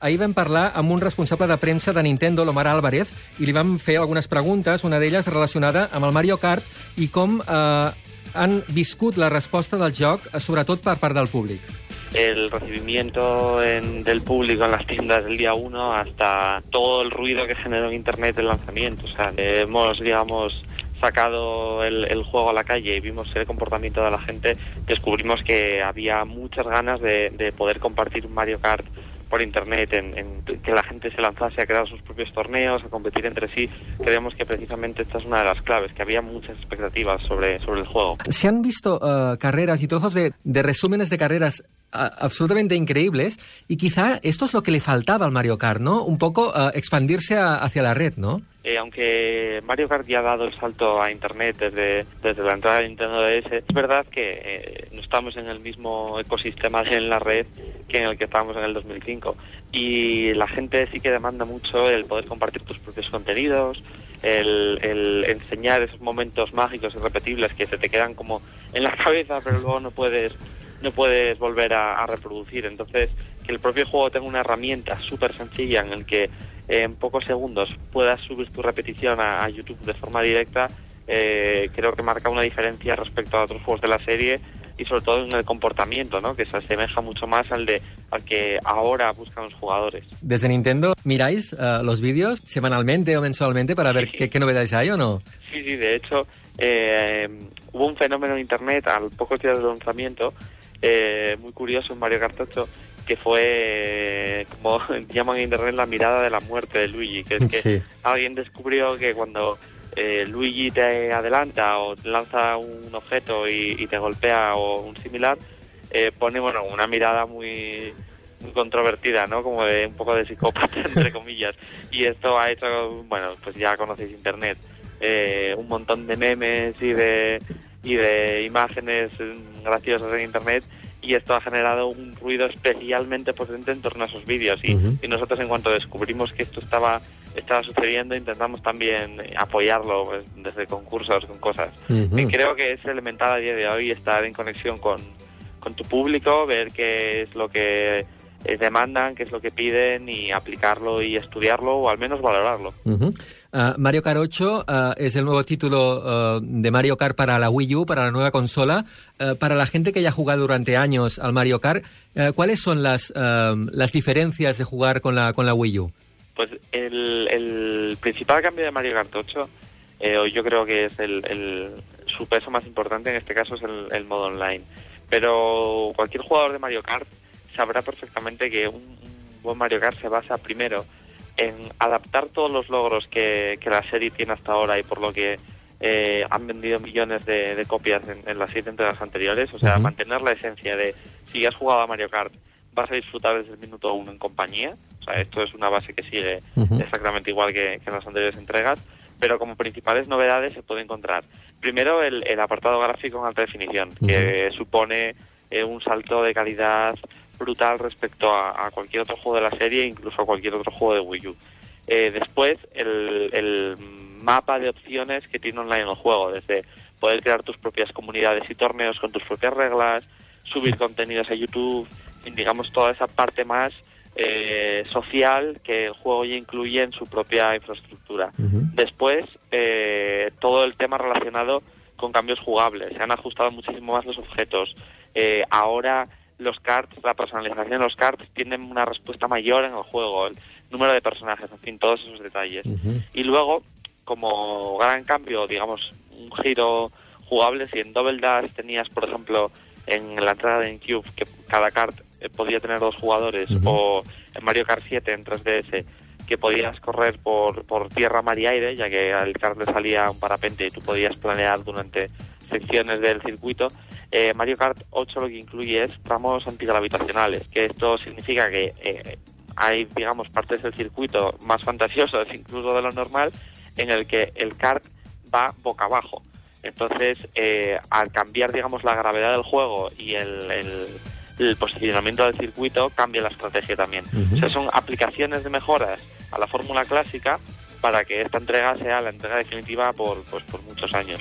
Ahir vam parlar amb un responsable de premsa de Nintendo, l'Omar Álvarez, i li vam fer algunes preguntes, una d'elles relacionada amb el Mario Kart i com eh, han viscut la resposta del joc, eh, sobretot per part del públic. el recibimiento en- del público en las tiendas del día 1 hasta todo el ruido que generó en Internet el lanzamiento. O sea, hemos, digamos, sacado el, el juego a la calle y vimos el comportamiento de la gente, descubrimos que había muchas ganas de, de poder compartir un Mario Kart por internet, en, en que la gente se lanzase a crear sus propios torneos, a competir entre sí. Creemos que precisamente esta es una de las claves, que había muchas expectativas sobre, sobre el juego. Se han visto eh, carreras y trozos de, de resúmenes de carreras a- absolutamente increíbles y quizá esto es lo que le faltaba al Mario Kart, ¿no? Un poco eh, expandirse a- hacia la red, ¿no? Eh, aunque Mario Kart ya ha dado el salto a Internet desde, desde la entrada de Nintendo DS, es verdad que eh, no estamos en el mismo ecosistema en la red que en el que estábamos en el 2005. Y la gente sí que demanda mucho el poder compartir tus propios contenidos, el, el enseñar esos momentos mágicos y repetibles que se te quedan como en la cabeza, pero luego no puedes no puedes volver a, reproducir. Entonces, que el propio juego tenga una herramienta súper sencilla en el que en pocos segundos puedas subir tu repetición a, a YouTube de forma directa, eh, creo que marca una diferencia respecto a otros juegos de la serie y sobre todo en el comportamiento, ¿no? que se asemeja mucho más al de al que ahora buscan los jugadores. Desde Nintendo, ¿miráis eh, los vídeos semanalmente o mensualmente para ver qué, qué novedades hay o no? Sí, sí, de hecho, eh, hubo un fenómeno en Internet al pocos días del lanzamiento, eh, muy curioso en Mario Kart 8, que fue, eh, como llaman en Internet, la mirada de la muerte de Luigi, que es que Sí. alguien descubrió que cuando eh, Luigi te adelanta o te lanza un objeto y, y te golpea o un similar, eh, pone bueno una mirada muy muy controvertida, ¿no? Como de un poco de psicópata, entre comillas. Y esto ha hecho, bueno, pues ya conocéis Internet, eh, un montón de memes y de, y de imágenes graciosas en Internet y esto ha generado un ruido especialmente potente en torno a esos vídeos y nosotros en cuanto descubrimos que esto estaba estaba sucediendo intentamos también apoyarlo pues, desde concursos con cosas y creo que es elemental a día de hoy estar en conexión con, con tu público ver qué es lo que eh, demandan qué es lo que piden y aplicarlo y estudiarlo o al menos valorarlo. Ah, Mario Kart 8 ah, es el nuevo título ah, de Mario Kart para la Wii U, para la nueva consola. Para la gente que ya ha jugado durante años al Mario Kart, ¿cuáles son las, las diferencias de jugar con la, con la Wii U? El, el principal cambio de Mario Kart 8, eh, yo creo que es el, el- su peso más importante en este caso es el, el modo online. Pero cualquier jugador de Mario Kart sabrá perfectamente que un, un buen Mario Kart se basa primero en adaptar todos los logros que, que la serie tiene hasta ahora y por lo que eh, han vendido millones de, de copias en, en las siete entregas anteriores. O sea, mantener la esencia de si has jugado a Mario Kart vas a disfrutar desde el minuto uno en compañía. O sea, esto es una base que sigue exactamente igual que, que en las anteriores entregas, pero como principales novedades se puede encontrar. Primero, el, el apartado gráfico en alta definición, que supone eh, un salto de calidad brutal respecto a, a cualquier otro juego de la serie, incluso a cualquier otro juego de Wii U. Eh, después, el, el mapa de opciones que tiene online el juego, desde poder crear tus propias comunidades y torneos con tus propias reglas, subir contenidos a YouTube, digamos toda esa parte más eh, social que el juego ya incluye en su propia infraestructura. Después, eh, todo el tema relacionado con cambios jugables. Se han ajustado muchísimo más los objetos. Eh, ahora los cards, la personalización de los cards tienen una respuesta mayor en el juego. El número de personajes, en fin, todos esos detalles. Y luego, como gran cambio, digamos, un giro jugable, si en Double Dash tenías, por ejemplo, en la entrada de Cube que cada card eh, podía tener dos jugadores, o en Mario Kart 7 en 3DS, que podías correr por, por tierra, mar y aire, ya que al card le salía un parapente y tú podías planear durante secciones del circuito. Eh, Mario Kart 8 lo que incluye es tramos antigravitacionales, que esto significa que eh, hay, digamos, partes del circuito más fantasiosas incluso de lo normal, en el que el kart va boca abajo. Entonces, eh, al cambiar, digamos, la gravedad del juego y el, el- el posicionamiento del circuito, cambia la estrategia también. O sea, son aplicaciones de mejoras a la fórmula clásica para que esta entrega sea la entrega definitiva por, pues, por muchos años.